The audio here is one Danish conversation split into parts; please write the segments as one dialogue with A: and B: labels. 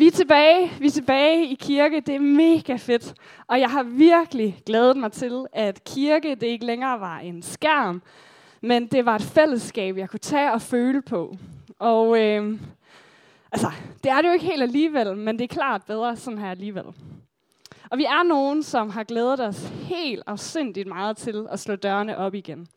A: Vi er tilbage, vi er tilbage i kirke, det er mega fedt. Og jeg har virkelig glædet mig til, at kirke det ikke længere var en skærm, men det var et fællesskab, jeg kunne tage og føle på. Og øh, altså, det er det jo ikke helt alligevel, men det er klart bedre sådan her alligevel. Og vi er nogen, som har glædet os helt afsindigt meget til at slå dørene op igen.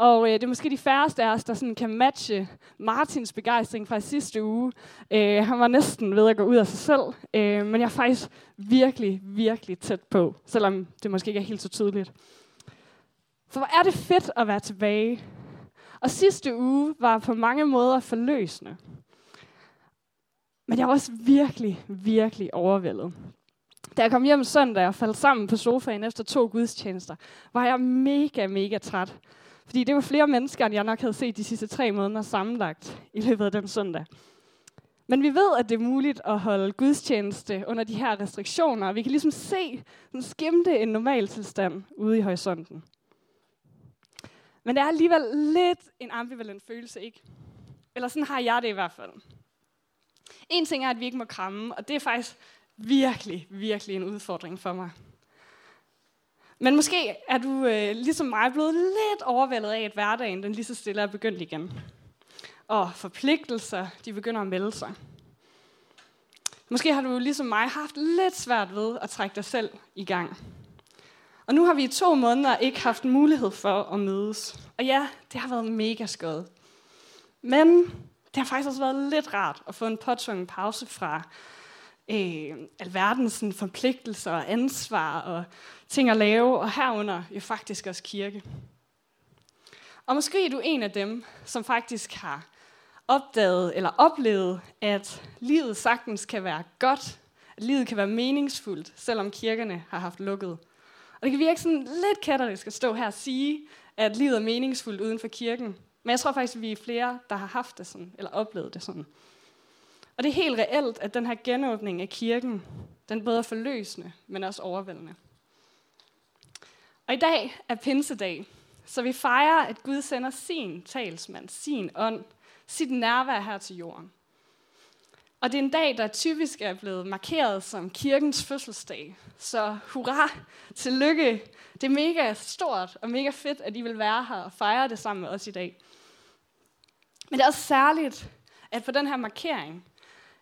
A: Og øh, det er måske de færreste af os, der sådan kan matche Martins begejstring fra sidste uge. Øh, han var næsten ved at gå ud af sig selv, øh, men jeg er faktisk virkelig, virkelig tæt på, selvom det måske ikke er helt så tydeligt. For hvor er det fedt at være tilbage. Og sidste uge var på mange måder forløsende. Men jeg var også virkelig, virkelig overvældet. Da jeg kom hjem søndag og faldt sammen på sofaen efter to gudstjenester, var jeg mega, mega træt. Fordi det var flere mennesker, end jeg nok havde set de sidste tre måneder sammenlagt i løbet af den søndag. Men vi ved, at det er muligt at holde gudstjeneste under de her restriktioner. Vi kan ligesom se, den skimte en normal tilstand ude i horisonten. Men det er alligevel lidt en ambivalent følelse, ikke? Eller sådan har jeg det i hvert fald. En ting er, at vi ikke må kramme, og det er faktisk virkelig, virkelig en udfordring for mig. Men måske er du øh, ligesom mig blevet lidt overvældet af, at hverdagen den lige så stille er begyndt igen. Og forpligtelser, de begynder at melde sig. Måske har du ligesom mig haft lidt svært ved at trække dig selv i gang. Og nu har vi i to måneder ikke haft mulighed for at mødes. Og ja, det har været mega skødt. Men det har faktisk også været lidt rart at få en påtvunget pause fra øh, alverdens forpligtelser og ansvar og ting at lave, og herunder jo faktisk også kirke. Og måske er du en af dem, som faktisk har opdaget eller oplevet, at livet sagtens kan være godt, at livet kan være meningsfuldt, selvom kirkerne har haft lukket. Og det kan virke sådan lidt katterisk at stå her og sige, at livet er meningsfuldt uden for kirken. Men jeg tror faktisk, at vi er flere, der har haft det sådan, eller oplevet det sådan. Og det er helt reelt, at den her genåbning af kirken, den både er forløsende, men også overvældende. Og i dag er pinsedag, så vi fejrer, at Gud sender sin talsmand, sin ånd, sit nærvær her til jorden. Og det er en dag, der typisk er blevet markeret som kirkens fødselsdag. Så hurra, tillykke. Det er mega stort og mega fedt, at I vil være her og fejre det sammen med os i dag. Men det er også særligt, at på den her markering,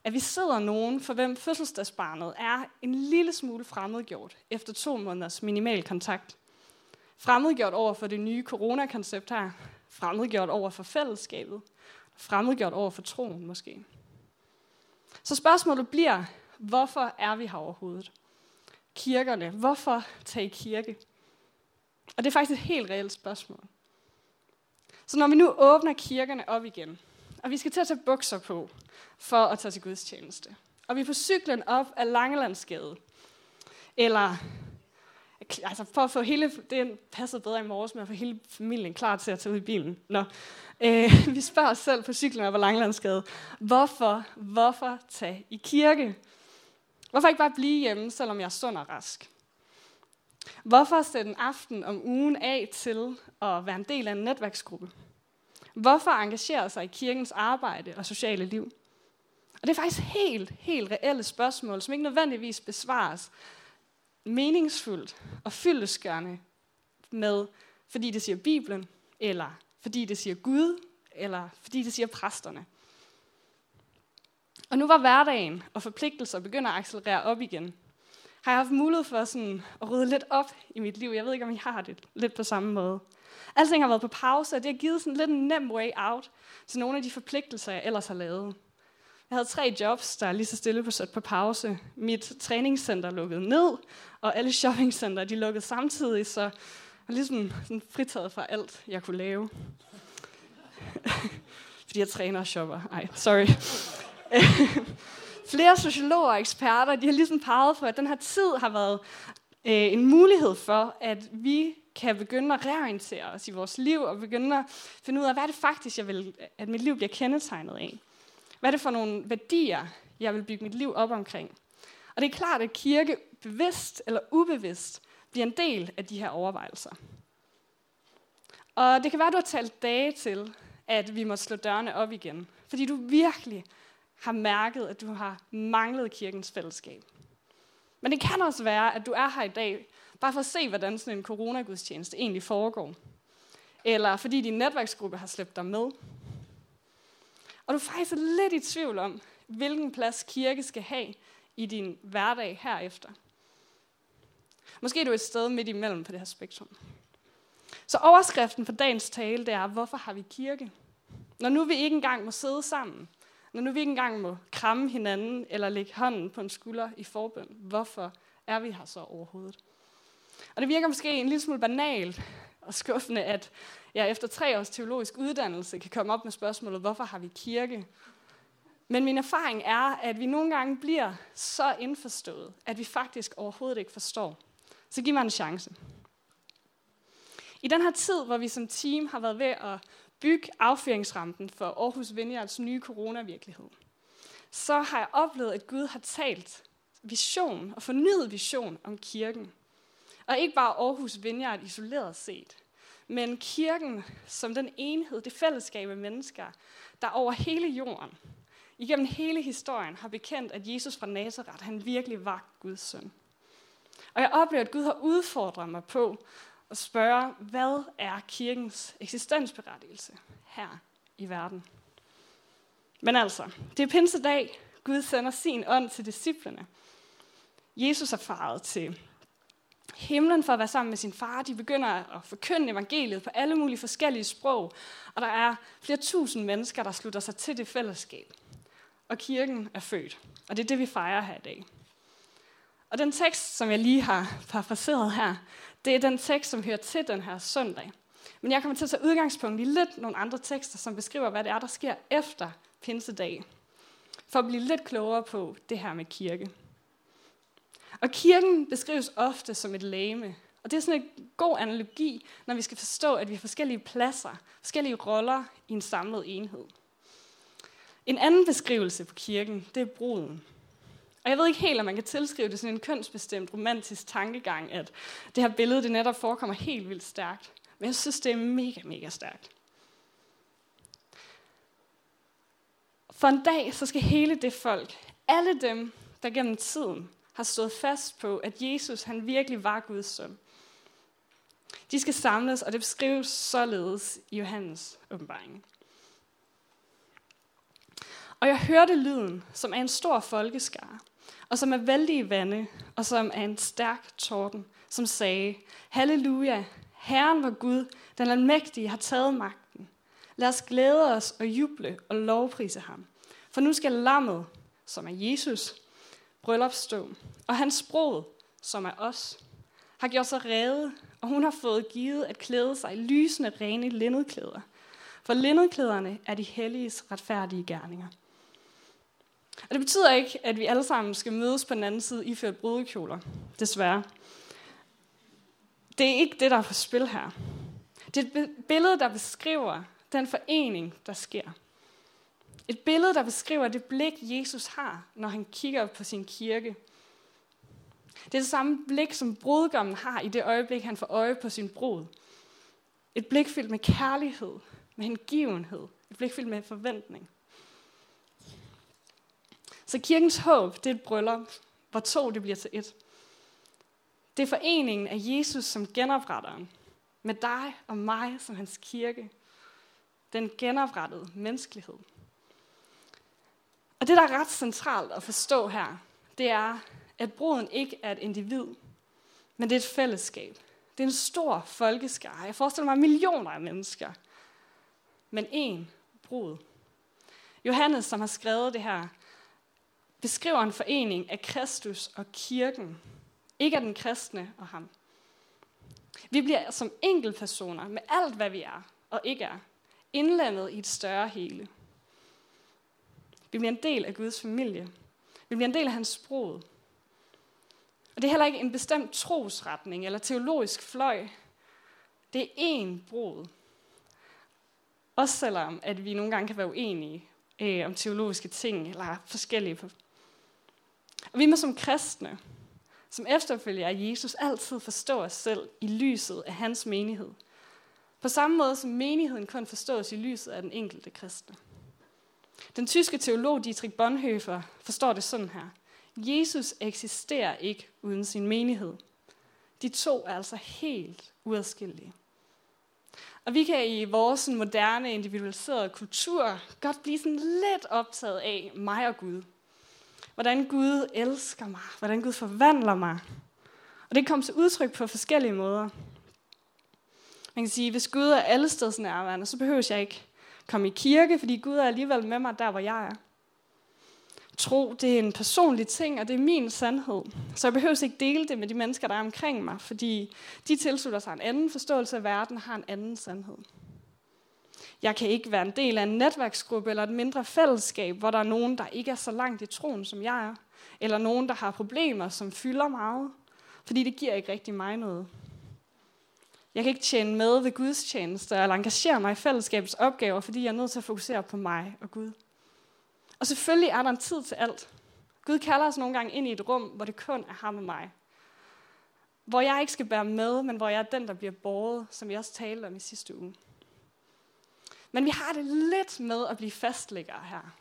A: at vi sidder nogen, for hvem fødselsdagsbarnet er en lille smule fremmedgjort efter to måneders minimal kontakt. Fremmedgjort over for det nye coronakoncept her. Fremmedgjort over for fællesskabet. Fremmedgjort over for troen måske. Så spørgsmålet bliver, hvorfor er vi her overhovedet? Kirkerne, hvorfor tage i kirke? Og det er faktisk et helt reelt spørgsmål. Så når vi nu åbner kirkerne op igen, og vi skal til at tage bukser på for at tage til gudstjeneste, og vi er på cyklen op af Langelandsgade, eller altså for at få hele, det passer bedre i morges med at få hele familien klar til at tage ud i bilen. Nå. Øh, vi spørger os selv på cyklen op ad Langlandsgade, hvorfor, hvorfor tage i kirke? Hvorfor ikke bare blive hjemme, selvom jeg er sund og rask? Hvorfor sætte en aften om ugen af til at være en del af en netværksgruppe? Hvorfor engagere sig i kirkens arbejde og sociale liv? Og det er faktisk helt, helt reelle spørgsmål, som ikke nødvendigvis besvares meningsfuldt og fyldesgørende med, fordi det siger Bibelen, eller fordi det siger Gud, eller fordi det siger præsterne. Og nu var hverdagen og forpligtelser begynder at accelerere op igen. Har jeg haft mulighed for sådan at rydde lidt op i mit liv? Jeg ved ikke, om I har det lidt på samme måde. Alting har været på pause, og det har givet sådan lidt en nem way out til nogle af de forpligtelser, jeg ellers har lavet. Jeg havde tre jobs, der lige så stille på sat på pause. Mit træningscenter lukkede ned, og alle shoppingcenter de lukkede samtidig, så jeg var ligesom sådan fritaget fra alt, jeg kunne lave. Fordi jeg træner og shopper. Ej, sorry. Flere sociologer og eksperter, de har ligesom peget på, at den her tid har været øh, en mulighed for, at vi kan begynde at reorientere os i vores liv, og begynde at finde ud af, hvad er det faktisk, jeg vil, at mit liv bliver kendetegnet af. Hvad er det for nogle værdier, jeg vil bygge mit liv op omkring? Og det er klart, at kirke bevidst eller ubevidst bliver en del af de her overvejelser. Og det kan være, at du har talt dage til, at vi må slå dørene op igen. Fordi du virkelig har mærket, at du har manglet kirkens fællesskab. Men det kan også være, at du er her i dag, bare for at se, hvordan sådan en coronagudstjeneste egentlig foregår. Eller fordi din netværksgruppe har slæbt dig med. Og du er faktisk lidt i tvivl om, hvilken plads kirke skal have i din hverdag herefter. Måske er du et sted midt imellem på det her spektrum. Så overskriften for dagens tale, det er, hvorfor har vi kirke? Når nu vi ikke engang må sidde sammen, når nu vi ikke engang må kramme hinanden eller lægge hånden på en skulder i forbøn, hvorfor er vi her så overhovedet? Og det virker måske en lille smule banalt og skuffende, at jeg efter tre års teologisk uddannelse kan komme op med spørgsmålet, hvorfor har vi kirke? Men min erfaring er, at vi nogle gange bliver så indforstået, at vi faktisk overhovedet ikke forstår. Så giv mig en chance. I den her tid, hvor vi som team har været ved at bygge affyringsrampen for Aarhus Vineyards nye coronavirkelighed, så har jeg oplevet, at Gud har talt vision og fornyet vision om kirken. Og ikke bare Aarhus Vineyard isoleret set, men kirken som den enhed, det fællesskab af mennesker, der over hele jorden, igennem hele historien, har bekendt, at Jesus fra Nazareth, han virkelig var Guds søn. Og jeg oplever, at Gud har udfordret mig på at spørge, hvad er kirkens eksistensberettigelse her i verden? Men altså, det er pinsedag. Gud sender sin ånd til disciplene. Jesus er faret til himlen for at være sammen med sin far. De begynder at forkynde evangeliet på alle mulige forskellige sprog. Og der er flere tusind mennesker, der slutter sig til det fællesskab. Og kirken er født. Og det er det, vi fejrer her i dag. Og den tekst, som jeg lige har parafraseret her, det er den tekst, som hører til den her søndag. Men jeg kommer til at tage udgangspunkt i lidt nogle andre tekster, som beskriver, hvad det er, der sker efter pinsedag. For at blive lidt klogere på det her med kirke. Og kirken beskrives ofte som et lame. Og det er sådan en god analogi, når vi skal forstå, at vi har forskellige pladser, forskellige roller i en samlet enhed. En anden beskrivelse på kirken, det er bruden. Og jeg ved ikke helt, om man kan tilskrive det sådan en kønsbestemt romantisk tankegang, at det her billede det netop forekommer helt vildt stærkt. Men jeg synes, det er mega, mega stærkt. For en dag, så skal hele det folk, alle dem, der gennem tiden har stået fast på, at Jesus han virkelig var Guds søn. De skal samles, og det beskrives således i Johannes åbenbaring. Og jeg hørte lyden, som er en stor folkeskare, og som er vældig vande, og som er en stærk torden, som sagde, Halleluja, Herren var Gud, den almægtige har taget magten. Lad os glæde os og juble og lovprise ham. For nu skal lammet, som er Jesus, bryllupsstå, og hans brud, som er os, har gjort sig rede, og hun har fået givet at klæde sig i lysende, rene linnedklæder. For linnedklæderne er de helliges retfærdige gerninger. Og det betyder ikke, at vi alle sammen skal mødes på den anden side iført brudekjoler, desværre. Det er ikke det, der er på spil her. Det er et billede, der beskriver den forening, der sker. Et billede, der beskriver det blik, Jesus har, når han kigger på sin kirke. Det er det samme blik, som brudgommen har i det øjeblik, han får øje på sin brud. Et blik fyldt med kærlighed, med hengivenhed. Et blik fyldt med forventning. Så kirkens håb, det er et bryllup, hvor to det bliver til et. Det er foreningen af Jesus som genopretteren, med dig og mig som hans kirke. Den genoprettede menneskelighed. Og det, der er ret centralt at forstå her, det er, at bruden ikke er et individ, men det er et fællesskab. Det er en stor folkeskare. Jeg forestiller mig millioner af mennesker. Men én brud. Johannes, som har skrevet det her, beskriver en forening af Kristus og kirken, ikke af den kristne og ham. Vi bliver som enkeltpersoner med alt, hvad vi er og ikke er, indlandet i et større hele. Vi bliver en del af Guds familie. Vi bliver en del af hans sprog. Og det er heller ikke en bestemt trosretning eller teologisk fløj. Det er én brud. Også selvom, at vi nogle gange kan være uenige øh, om teologiske ting, eller forskellige. Og vi må som kristne, som efterfølger af Jesus, altid forstå os selv i lyset af hans menighed. På samme måde som menigheden kun forstås i lyset af den enkelte kristne. Den tyske teolog Dietrich Bonhoeffer forstår det sådan her. Jesus eksisterer ikke uden sin menighed. De to er altså helt uadskillelige. Og vi kan i vores moderne, individualiserede kultur godt blive sådan lidt optaget af mig og Gud. Hvordan Gud elsker mig. Hvordan Gud forvandler mig. Og det kommer til udtryk på forskellige måder. Man kan sige, hvis Gud er alle steds nærværende, så behøver jeg ikke komme i kirke, fordi Gud er alligevel med mig der, hvor jeg er. Tro, det er en personlig ting, og det er min sandhed. Så jeg behøver ikke dele det med de mennesker, der er omkring mig, fordi de tilslutter sig en anden forståelse af verden og har en anden sandhed. Jeg kan ikke være en del af en netværksgruppe eller et mindre fællesskab, hvor der er nogen, der ikke er så langt i troen, som jeg er. Eller nogen, der har problemer, som fylder meget. Fordi det giver ikke rigtig mig noget. Jeg kan ikke tjene med ved Guds tjeneste eller engagere mig i fællesskabets opgaver, fordi jeg er nødt til at fokusere på mig og Gud. Og selvfølgelig er der en tid til alt. Gud kalder os nogle gange ind i et rum, hvor det kun er ham og mig. Hvor jeg ikke skal bære med, men hvor jeg er den, der bliver båret, som vi også talte om i sidste uge. Men vi har det lidt med at blive fastlæggere her.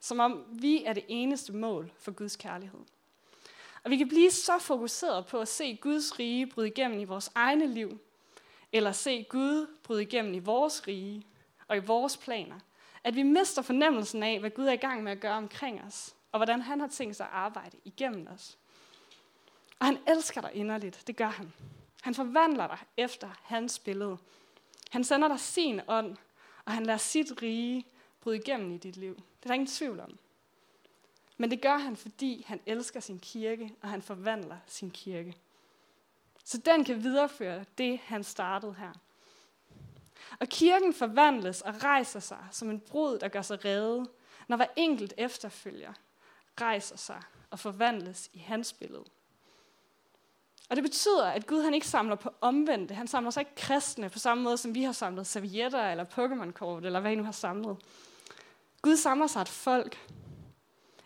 A: Som om vi er det eneste mål for Guds kærlighed. Og vi kan blive så fokuseret på at se Guds rige bryde igennem i vores egne liv, eller se Gud bryde igennem i vores rige og i vores planer, at vi mister fornemmelsen af, hvad Gud er i gang med at gøre omkring os, og hvordan han har tænkt sig at arbejde igennem os. Og han elsker dig inderligt, det gør han. Han forvandler dig efter hans billede. Han sender dig sin ånd, og han lader sit rige bryde igennem i dit liv. Det er der ingen tvivl om. Men det gør han, fordi han elsker sin kirke, og han forvandler sin kirke. Så den kan videreføre det, han startede her. Og kirken forvandles og rejser sig som en brud, der gør sig redde, når hver enkelt efterfølger rejser sig og forvandles i hans billede. Og det betyder, at Gud han ikke samler på omvendte. Han samler sig ikke kristne på samme måde, som vi har samlet servietter eller Pokémon-kort, eller hvad I nu har samlet. Gud samler sig et folk,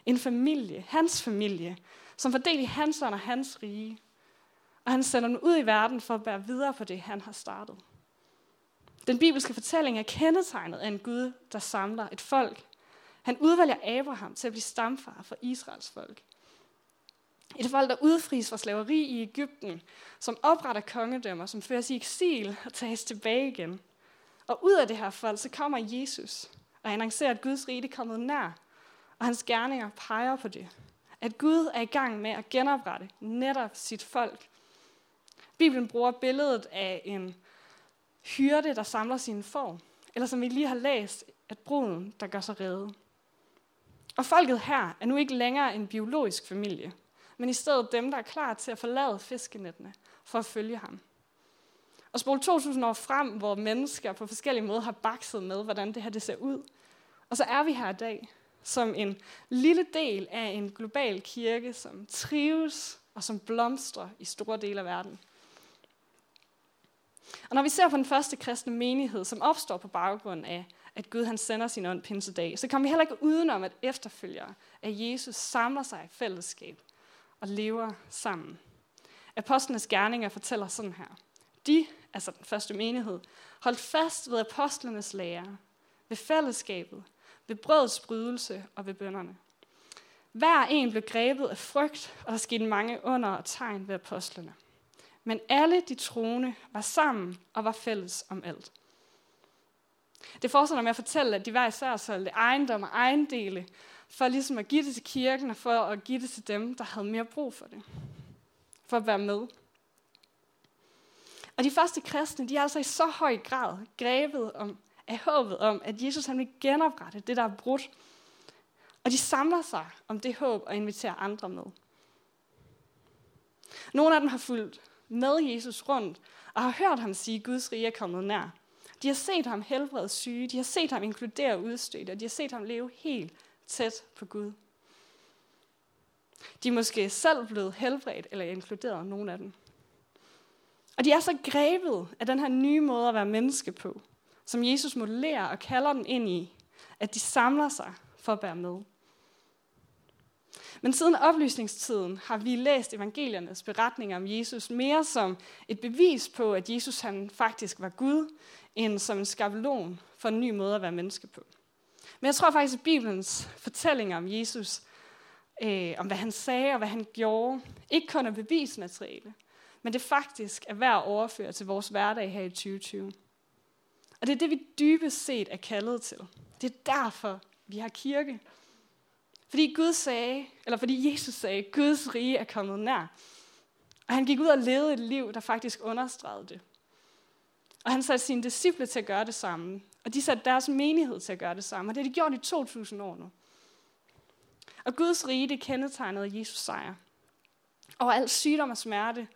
A: en familie, hans familie, som fordeler i hans ånd og hans rige. Og han sender dem ud i verden for at bære videre på det, han har startet. Den bibelske fortælling er kendetegnet af en Gud, der samler et folk. Han udvælger Abraham til at blive stamfar for Israels folk. Et folk, der udfries fra slaveri i Ægypten, som opretter kongedømmer, som føres i eksil og tages tilbage igen. Og ud af det her folk, så kommer Jesus og annoncerer, at Guds rige er kommet nær, og hans gerninger peger på det. At Gud er i gang med at genoprette netop sit folk. Bibelen bruger billedet af en hyrde, der samler sine får, eller som vi lige har læst, at bruden, der gør sig redde. Og folket her er nu ikke længere en biologisk familie, men i stedet dem, der er klar til at forlade fiskenettene for at følge ham. Og spole 2000 år frem, hvor mennesker på forskellige måder har bakset med, hvordan det her det ser ud. Og så er vi her i dag, som en lille del af en global kirke, som trives og som blomstrer i store dele af verden. Og når vi ser på den første kristne menighed, som opstår på baggrund af, at Gud han sender sin ånd pinsedag, så kommer vi heller ikke udenom, at efterfølgere af Jesus samler sig i fællesskab og lever sammen. Apostlenes gerninger fortæller sådan her. De, altså den første menighed, holdt fast ved apostlenes lære, ved fællesskabet, ved brødets brydelse og ved bønderne. Hver en blev grebet af frygt, og der skete mange under og tegn ved apostlene. Men alle de troende var sammen og var fælles om alt. Det fortsætter med at fortælle, at de hver især solgte ejendom og ejendele, for ligesom at give det til kirken og for at give det til dem, der havde mere brug for det. For at være med. Og de første kristne, de er altså i så høj grad grebet om, af håbet om, at Jesus han vil genoprette det, der er brudt. Og de samler sig om det håb og inviterer andre med. Nogle af dem har fulgt med Jesus rundt og har hørt ham sige, at Guds rige er kommet nær. De har set ham helbrede syge, de har set ham inkludere udstødte, og de har set ham leve helt tæt på Gud. De er måske selv blevet helbredt eller inkluderet, nogle af dem. Og de er så grebet af den her nye måde at være menneske på, som Jesus modellerer og kalder dem ind i, at de samler sig for at bære med. Men siden oplysningstiden har vi læst evangeliernes beretninger om Jesus mere som et bevis på, at Jesus han faktisk var Gud, end som en skabelon for en ny måde at være menneske på. Men jeg tror faktisk, at Bibelens fortællinger om Jesus, øh, om hvad han sagde og hvad han gjorde, ikke kun er bevismateriale, men det faktisk er værd at overføre til vores hverdag her i 2020. Og det er det, vi dybest set er kaldet til. Det er derfor, vi har kirke. Fordi Gud sagde, eller fordi Jesus sagde, at Guds rige er kommet nær. Og han gik ud og levede et liv, der faktisk understregede det. Og han satte sine disciple til at gøre det samme. Og de satte deres menighed til at gøre det samme. Og det har de gjort i 2000 år nu. Og Guds rige, det kendetegnede Jesus sejr. Over al sygdom og smerte,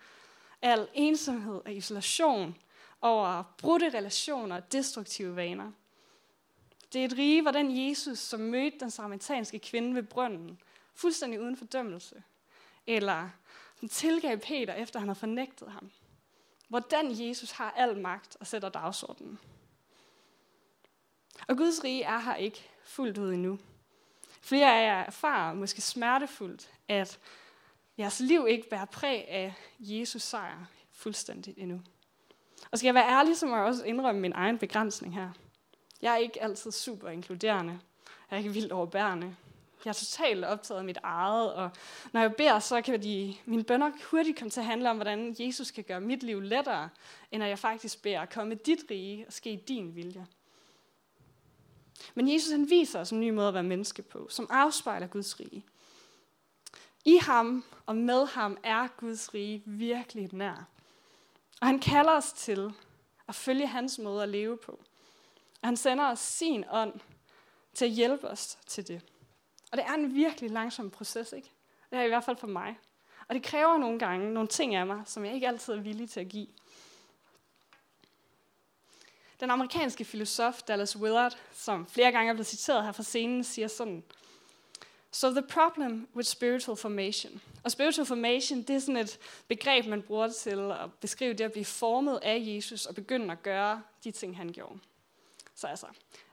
A: al ensomhed og isolation, over brudte relationer og destruktive vaner. Det er et rige, hvor den Jesus, som mødte den samaritanske kvinde ved brønden, fuldstændig uden fordømmelse, eller som tilgav Peter, efter han har fornægtet ham. Hvor den Jesus har al magt og sætter dagsordenen. Og Guds rige er her ikke fuldt ud endnu. Flere af jer erfarer måske smertefuldt, at jeres liv ikke bærer præg af Jesus sejr fuldstændigt endnu. Og skal jeg være ærlig, så må jeg også indrømme min egen begrænsning her. Jeg er ikke altid super inkluderende. Jeg er ikke vildt overbærende. Jeg er totalt optaget af mit eget, og når jeg beder, så kan de, mine bønder hurtigt komme til at handle om, hvordan Jesus kan gøre mit liv lettere, end at jeg faktisk beder, komme dit rige og ske din vilje. Men Jesus han viser os en ny måde at være menneske på, som afspejler Guds rige. I ham og med ham er Guds rige virkelig nær. Og han kalder os til at følge hans måde at leve på. Han sender os sin ånd til at hjælpe os til det. Og det er en virkelig langsom proces, ikke? Det er i hvert fald for mig. Og det kræver nogle gange nogle ting af mig, som jeg ikke altid er villig til at give. Den amerikanske filosof Dallas Willard, som flere gange er blevet citeret her fra scenen, siger sådan, So the problem with spiritual formation. Og spiritual formation, det er sådan et begreb, man bruger til at beskrive det at blive formet af Jesus og begynde at gøre de ting, han gjorde.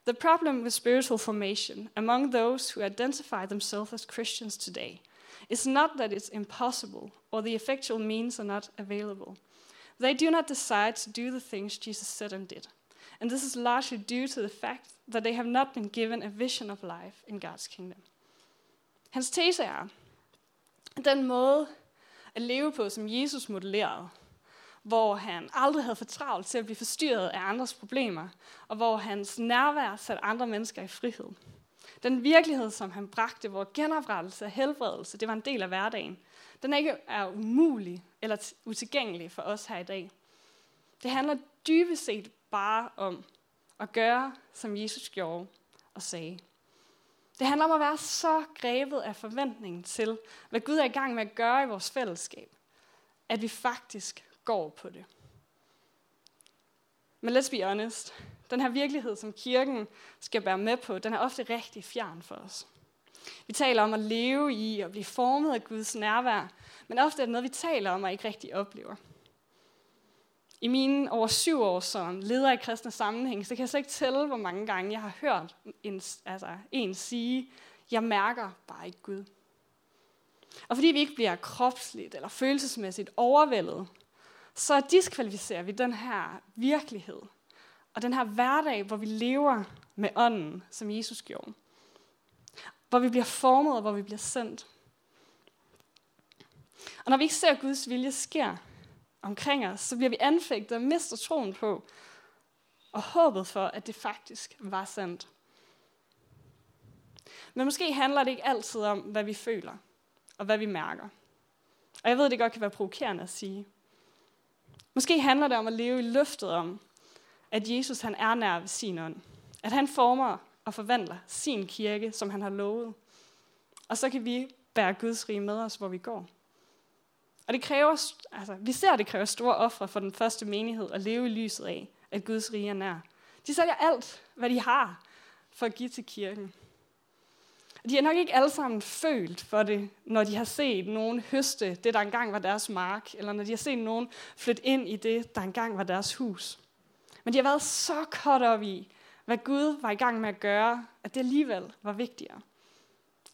A: The problem with spiritual formation among those who identify themselves as Christians today is not that it's impossible or the effectual means are not available. They do not decide to do the things Jesus said and did. And this is largely due to the fact that they have not been given a vision of life in God's kingdom. Hans tese er, at den måde at leve på, som Jesus modellerede, hvor han aldrig havde for travlt til at blive forstyrret af andres problemer, og hvor hans nærvær satte andre mennesker i frihed. Den virkelighed, som han bragte, hvor genoprettelse og helbredelse, det var en del af hverdagen, den er ikke er umulig eller utilgængelig for os her i dag. Det handler dybest set bare om at gøre, som Jesus gjorde og sagde. Det handler om at være så grebet af forventningen til, hvad Gud er i gang med at gøre i vores fællesskab, at vi faktisk går på det. Men let's be honest, den her virkelighed, som kirken skal bære med på, den er ofte rigtig fjern for os. Vi taler om at leve i og blive formet af Guds nærvær, men ofte er det noget, vi taler om og ikke rigtig oplever. I mine over syv år som leder i kristne sammenhæng, så kan jeg slet ikke tælle, hvor mange gange jeg har hørt en, altså en sige, jeg mærker bare ikke Gud. Og fordi vi ikke bliver kropsligt eller følelsesmæssigt overvældet, så diskvalificerer vi den her virkelighed og den her hverdag, hvor vi lever med ånden, som Jesus gjorde. Hvor vi bliver formet og hvor vi bliver sendt. Og når vi ikke ser, at Guds vilje sker, omkring os, så bliver vi anfægtet og mister troen på, og håbet for, at det faktisk var sandt. Men måske handler det ikke altid om, hvad vi føler og hvad vi mærker. Og jeg ved, det godt kan være provokerende at sige. Måske handler det om at leve i løftet om, at Jesus han er nær ved sin ånd. At han former og forvandler sin kirke, som han har lovet. Og så kan vi bære Guds rige med os, hvor vi går. Og det kræver, altså, vi ser, at det kræver store ofre for den første menighed at leve i lyset af, at Guds rige er nær. De sælger alt, hvad de har, for at give til kirken. De har nok ikke alle sammen følt for det, når de har set nogen høste det, der engang var deres mark, eller når de har set nogen flytte ind i det, der engang var deres hus. Men de har været så kort op i, hvad Gud var i gang med at gøre, at det alligevel var vigtigere.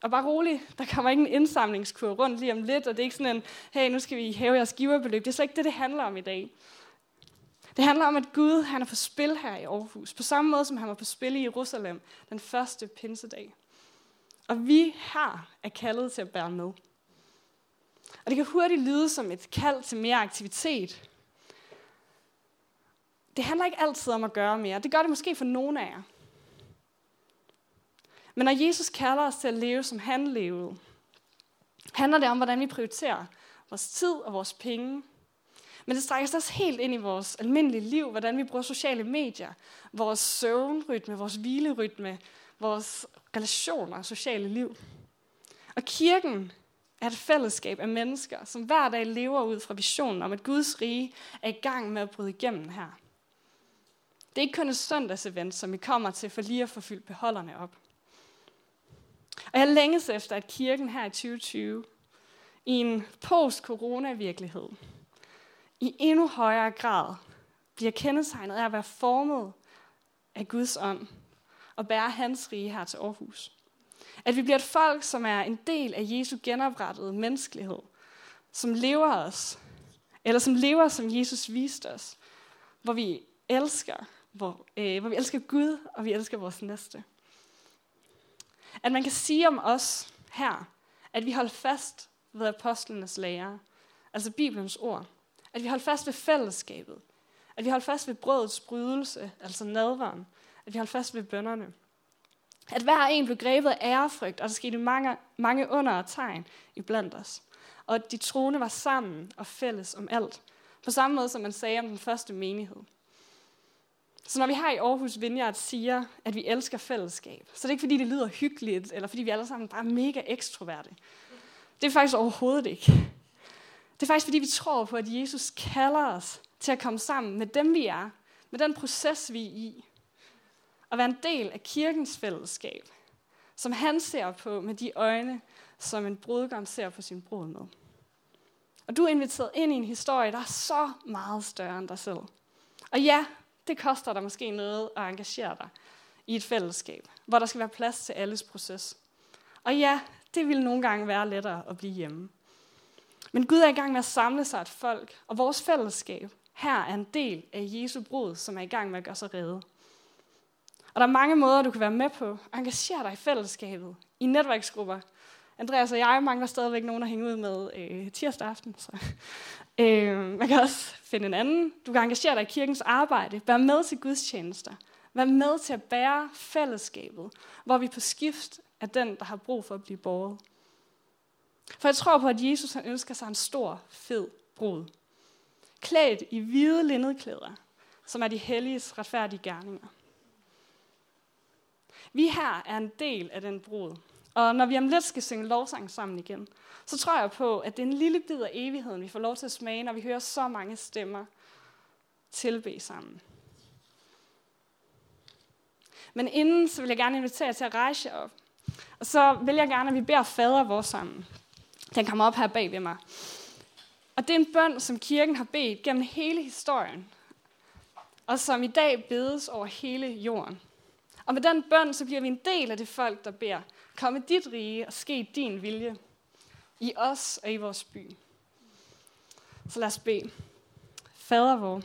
A: Og bare rolig, der kommer ikke en indsamlingskur rundt lige om lidt, og det er ikke sådan en, hey, nu skal vi hæve jeres giverbeløb. Det er slet ikke det, det handler om i dag. Det handler om, at Gud han er på spil her i Aarhus, på samme måde som han var på spil i Jerusalem den første pinsedag. Og vi her er kaldet til at bære med. Og det kan hurtigt lyde som et kald til mere aktivitet. Det handler ikke altid om at gøre mere. Det gør det måske for nogle af jer. Men når Jesus kalder os til at leve, som han levede, handler det om, hvordan vi prioriterer vores tid og vores penge. Men det strækker sig også helt ind i vores almindelige liv, hvordan vi bruger sociale medier, vores søvnrytme, vores hvilerytme, vores relationer og sociale liv. Og kirken er et fællesskab af mennesker, som hver dag lever ud fra visionen om, at Guds rige er i gang med at bryde igennem her. Det er ikke kun et søndagsevent, som vi kommer til for lige at få fyldt beholderne op. Og jeg længes efter, at kirken her i 2020, i en post-corona-virkelighed, i endnu højere grad bliver kendetegnet af at være formet af Guds ånd og bære hans rige her til Aarhus. At vi bliver et folk, som er en del af Jesu genoprettede menneskelighed, som lever os, eller som lever, som Jesus viste os, hvor vi elsker, hvor, øh, hvor vi elsker Gud, og vi elsker vores næste. At man kan sige om os her, at vi holder fast ved apostlenes lære, altså Bibelens ord. At vi holder fast ved fællesskabet. At vi holder fast ved brødets brydelse, altså nadvaren. At vi holdt fast ved bønderne. At hver en blev grebet af ærefrygt, og der skete mange, mange under og tegn iblandt os. Og at de troende var sammen og fælles om alt. På samme måde, som man sagde om den første menighed. Så når vi her i Aarhus Vineyard siger, at vi elsker fællesskab, så er det ikke fordi, det lyder hyggeligt, eller fordi vi alle sammen bare er mega ekstroverte. Det er faktisk overhovedet ikke. Det er faktisk fordi, vi tror på, at Jesus kalder os til at komme sammen med dem, vi er, med den proces, vi er i, og være en del af kirkens fællesskab, som han ser på med de øjne, som en brudgom ser på sin brud med. Og du er inviteret ind i en historie, der er så meget større end dig selv. Og ja, det koster dig måske noget at engagere dig i et fællesskab, hvor der skal være plads til alles proces. Og ja, det vil nogle gange være lettere at blive hjemme. Men Gud er i gang med at samle sig et folk, og vores fællesskab her er en del af Jesu brud, som er i gang med at gøre sig redde. Og der er mange måder, du kan være med på. Engagere dig i fællesskabet, i netværksgrupper. Andreas og jeg mangler stadigvæk nogen at hænge ud med øh, tirsdag aften. Så. Øh, man kan også finde en anden. Du kan engagere dig i kirkens arbejde. Vær med til gudstjenester. Vær med til at bære fællesskabet, hvor vi på skift er den, der har brug for at blive båret. For jeg tror på, at Jesus han ønsker sig en stor, fed brud. Klædt i hvide linnedklæder, som er de helliges retfærdige gerninger. Vi her er en del af den brud. Og når vi om lidt skal synge lovsang sammen igen, så tror jeg på, at det er en lille bid af evigheden, vi får lov til at smage, når vi hører så mange stemmer tilbe sammen. Men inden, så vil jeg gerne invitere jer til at rejse jer op. Og så vil jeg gerne, at vi beder fader vores sammen. Den kommer op her bag ved mig. Og det er en bøn, som kirken har bedt gennem hele historien, og som i dag bedes over hele jorden. Og med den bøn, så bliver vi en del af det folk, der beder, komme dit rige og ske din vilje i os og i vores by. Så lad os bede. Fader vor,